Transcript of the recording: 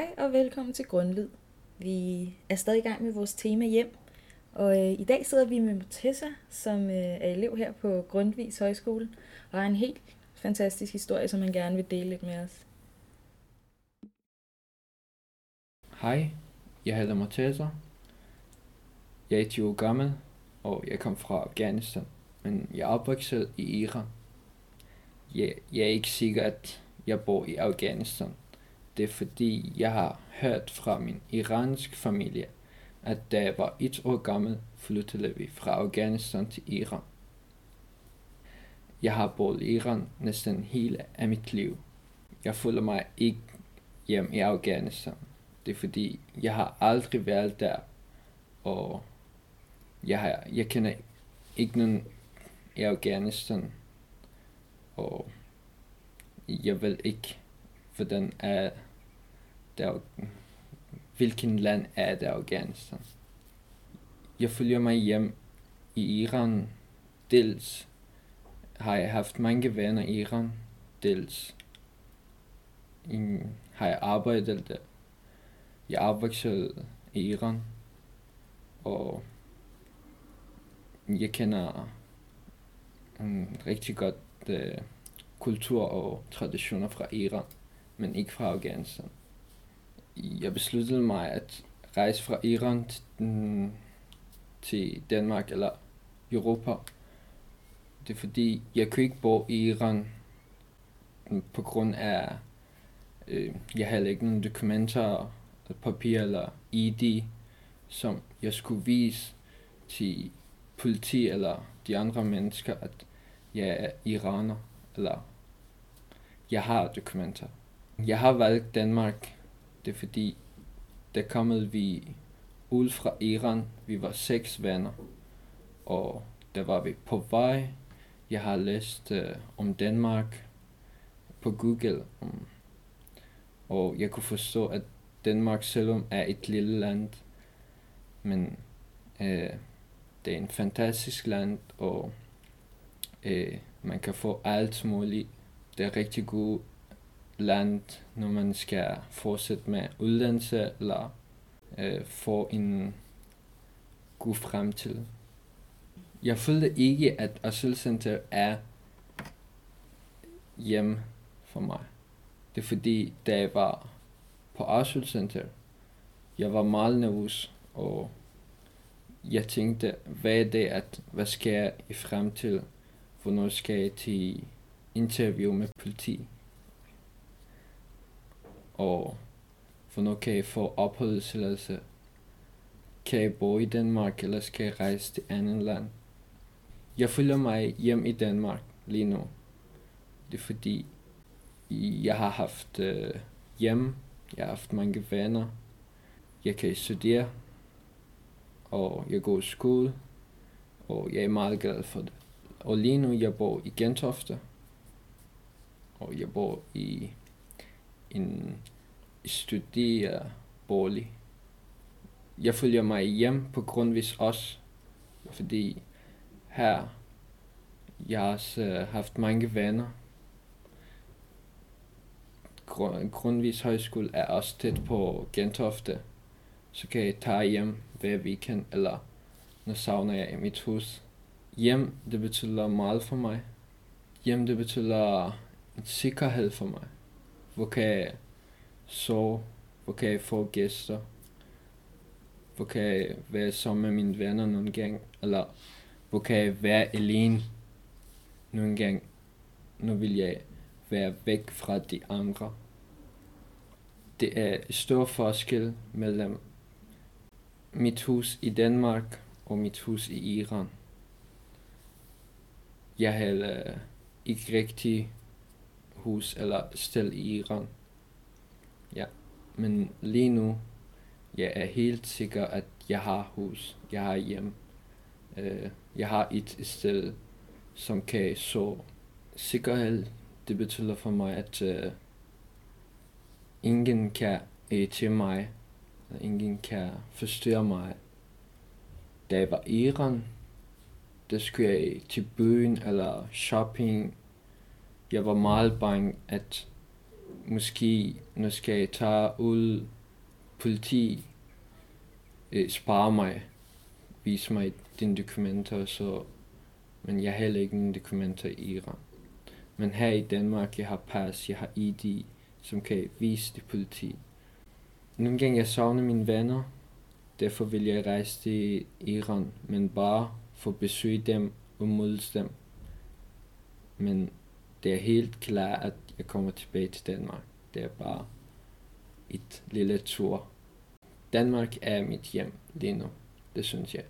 Hej og velkommen til Grundlyd. Vi er stadig i gang med vores tema hjem, og øh, i dag sidder vi med Motessa, som øh, er elev her på Grundvis Højskole, og har en helt fantastisk historie, som han gerne vil dele lidt med os. Hej, jeg hedder Motessa. Jeg er 20 år gammel, og jeg kom fra Afghanistan, men jeg er opvokset i Iran. Jeg, jeg er ikke sikker, at jeg bor i Afghanistan. Det er fordi, jeg har hørt fra min iranske familie, at da jeg var et år gammel, flyttede vi fra Afghanistan til Iran. Jeg har boet i Iran næsten hele af mit liv. Jeg føler mig ikke hjem i Afghanistan. Det er fordi, jeg har aldrig været der, og jeg, har, jeg kender ikke nogen i Afghanistan, og jeg vil ikke, hvordan er der, hvilken land er det Afghanistan. Jeg følger mig hjem i Iran, dels har jeg haft mange venner i Iran, dels har jeg arbejdet der. Jeg arbejdede i Iran, og jeg kender en rigtig godt uh, kultur og traditioner fra Iran, men ikke fra Afghanistan. Jeg besluttede mig at rejse fra Iran til, til Danmark eller Europa. Det er fordi, jeg kunne ikke bo i Iran på grund af, øh, jeg havde ikke nogen dokumenter, papir eller ID, som jeg skulle vise til politi eller de andre mennesker, at jeg er iraner, eller jeg har dokumenter. Jeg har valgt Danmark, det er fordi, der kom vi ud fra Iran. Vi var seks venner, og der var vi på vej. Jeg har læst øh, om Danmark på Google, um, og jeg kunne forstå, at Danmark selvom er et lille land, men øh, det er en fantastisk land, og øh, man kan få alt muligt. Det er rigtig god land, når man skal fortsætte med uddannelse eller øh, få en god fremtid. Jeg følte ikke, at asylcenter er hjem for mig. Det er fordi, da jeg var på asylcenter, jeg var meget nervøs, og jeg tænkte, hvad er det, at, hvad skal jeg i fremtiden? Hvornår skal jeg til interview med politi? Og hvornår kan jeg få opholdstilladelse? Kan jeg bo i Danmark, eller skal jeg rejse til andet land? Jeg føler mig hjem i Danmark lige nu. Det er fordi, jeg har haft øh, hjem, jeg har haft mange venner, jeg kan studere, og jeg går i skole, og jeg er meget glad for det. Og lige nu, jeg bor i Gentofte, og jeg bor i en studerebolig. Jeg følger mig hjem på grundvis også, fordi her jeg har også øh, haft mange venner. Grundvis Højskole er også tæt på Gentofte, så kan jeg tage hjem hver weekend, eller når savner jeg i mit hus. Hjem, det betyder meget for mig. Hjem, det betyder en sikkerhed for mig. Hvor kan jeg sove? Hvor kan jeg få gæster? Hvor kan jeg være sammen med mine venner nogle gange? Eller hvor kan jeg være alene nogle gange? Nu vil jeg være væk fra de andre. Det er stor forskel mellem mit hus i Danmark og mit hus i Iran. Jeg havde ikke rigtig hus eller sted i Iran. Ja, men lige nu, jeg er helt sikker, at jeg har hus, jeg har hjem. Uh, jeg har et sted, som kan så sikkerhed. Det betyder for mig, at uh, ingen kan til mig, ingen kan forstyrre mig. Da jeg var i Iran, der skulle jeg til byen eller shopping. Jeg var meget bange, at måske, nu skal jeg tage ud, politi øh, spare mig, vise mig dine dokumenter, så, men jeg har heller ikke nogen dokumenter i Iran. Men her i Danmark, jeg har pas, jeg har ID, som kan vise det politi. Nogle gange jeg savner mine venner, derfor vil jeg rejse til Iran, men bare for at besøge dem og mødes dem. Men det er helt klart, at jeg kommer tilbage til Danmark. Det er bare et lille tur. Danmark er mit hjem lige nu, det synes jeg.